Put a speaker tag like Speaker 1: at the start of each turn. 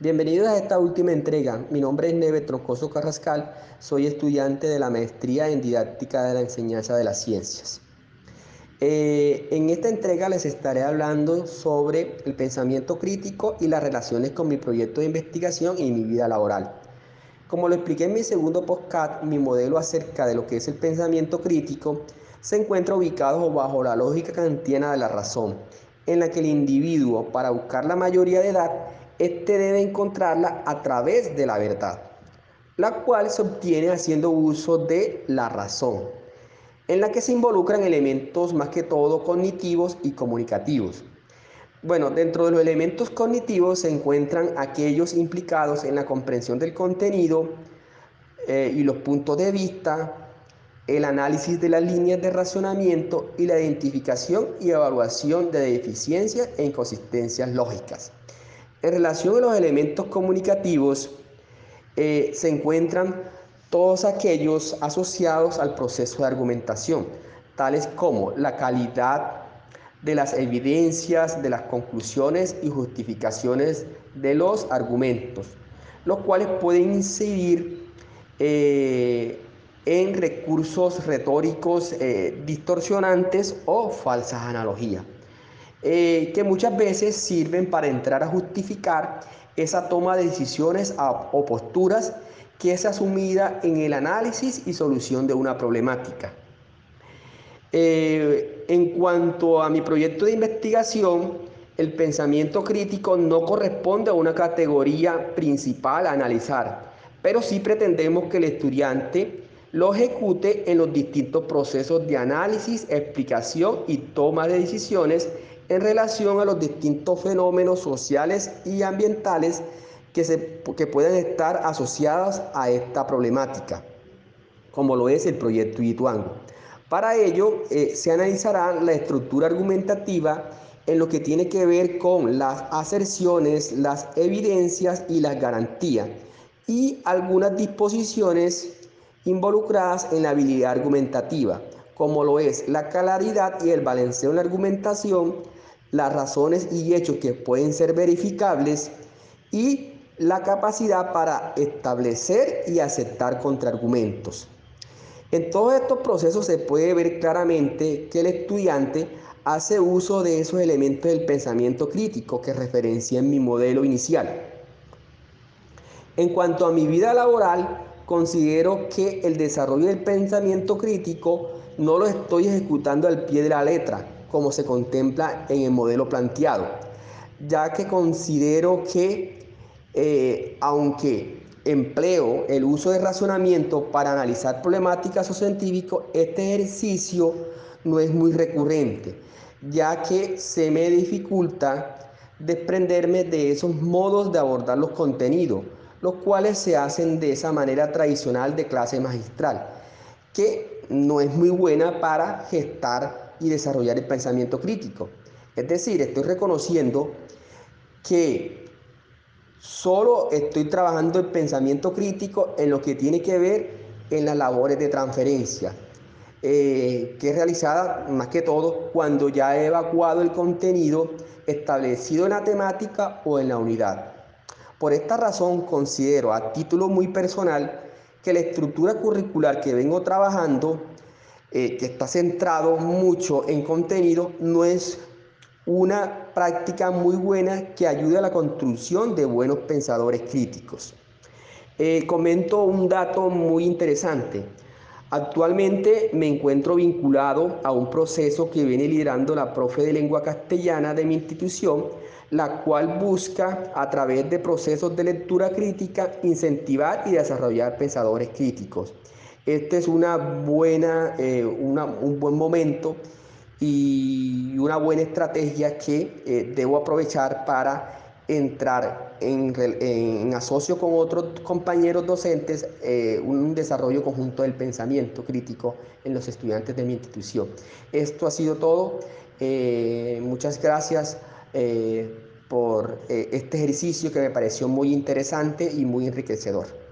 Speaker 1: Bienvenidos a esta última entrega. Mi nombre es Neve Troncoso Carrascal, soy estudiante de la maestría en didáctica de la enseñanza de las ciencias. Eh, en esta entrega les estaré hablando sobre el pensamiento crítico y las relaciones con mi proyecto de investigación y mi vida laboral. Como lo expliqué en mi segundo podcast, mi modelo acerca de lo que es el pensamiento crítico se encuentra ubicado bajo la lógica kantiana de la razón, en la que el individuo, para buscar la mayoría de edad, este debe encontrarla a través de la verdad, la cual se obtiene haciendo uso de la razón, en la que se involucran elementos más que todo cognitivos y comunicativos. Bueno, dentro de los elementos cognitivos se encuentran aquellos implicados en la comprensión del contenido eh, y los puntos de vista, el análisis de las líneas de razonamiento y la identificación y evaluación de deficiencias e inconsistencias lógicas. En relación a los elementos comunicativos, eh, se encuentran todos aquellos asociados al proceso de argumentación, tales como la calidad de las evidencias, de las conclusiones y justificaciones de los argumentos, los cuales pueden incidir eh, en recursos retóricos eh, distorsionantes o falsas analogías. Eh, que muchas veces sirven para entrar a justificar esa toma de decisiones o posturas que es asumida en el análisis y solución de una problemática. Eh, en cuanto a mi proyecto de investigación, el pensamiento crítico no corresponde a una categoría principal a analizar, pero sí pretendemos que el estudiante lo ejecute en los distintos procesos de análisis, explicación y toma de decisiones en relación a los distintos fenómenos sociales y ambientales que, se, que pueden estar asociados a esta problemática, como lo es el proyecto Ituango. Para ello, eh, se analizará la estructura argumentativa en lo que tiene que ver con las aserciones, las evidencias y las garantías, y algunas disposiciones involucradas en la habilidad argumentativa, como lo es la claridad y el balanceo en la argumentación, las razones y hechos que pueden ser verificables y la capacidad para establecer y aceptar contraargumentos. En todos estos procesos se puede ver claramente que el estudiante hace uso de esos elementos del pensamiento crítico que referencia en mi modelo inicial. En cuanto a mi vida laboral, considero que el desarrollo del pensamiento crítico no lo estoy ejecutando al pie de la letra, como se contempla en el modelo planteado, ya que considero que eh, aunque empleo el uso de razonamiento para analizar problemáticas o científicos, este ejercicio no es muy recurrente, ya que se me dificulta desprenderme de esos modos de abordar los contenidos, los cuales se hacen de esa manera tradicional de clase magistral, que no es muy buena para gestar y desarrollar el pensamiento crítico. Es decir, estoy reconociendo que solo estoy trabajando el pensamiento crítico en lo que tiene que ver en las labores de transferencia, eh, que es realizada más que todo cuando ya he evacuado el contenido establecido en la temática o en la unidad. Por esta razón considero a título muy personal que la estructura curricular que vengo trabajando eh, que está centrado mucho en contenido, no es una práctica muy buena que ayude a la construcción de buenos pensadores críticos. Eh, comento un dato muy interesante. Actualmente me encuentro vinculado a un proceso que viene liderando la profe de lengua castellana de mi institución, la cual busca a través de procesos de lectura crítica incentivar y desarrollar pensadores críticos. Este es una buena, eh, un buen momento y una buena estrategia que eh, debo aprovechar para entrar en, asocio con otros compañeros docentes eh, un desarrollo conjunto del pensamiento crítico en los estudiantes de mi institución. Esto ha sido todo. muchas gracias por este ejercicio que me pareció muy interesante y muy enriquecedor.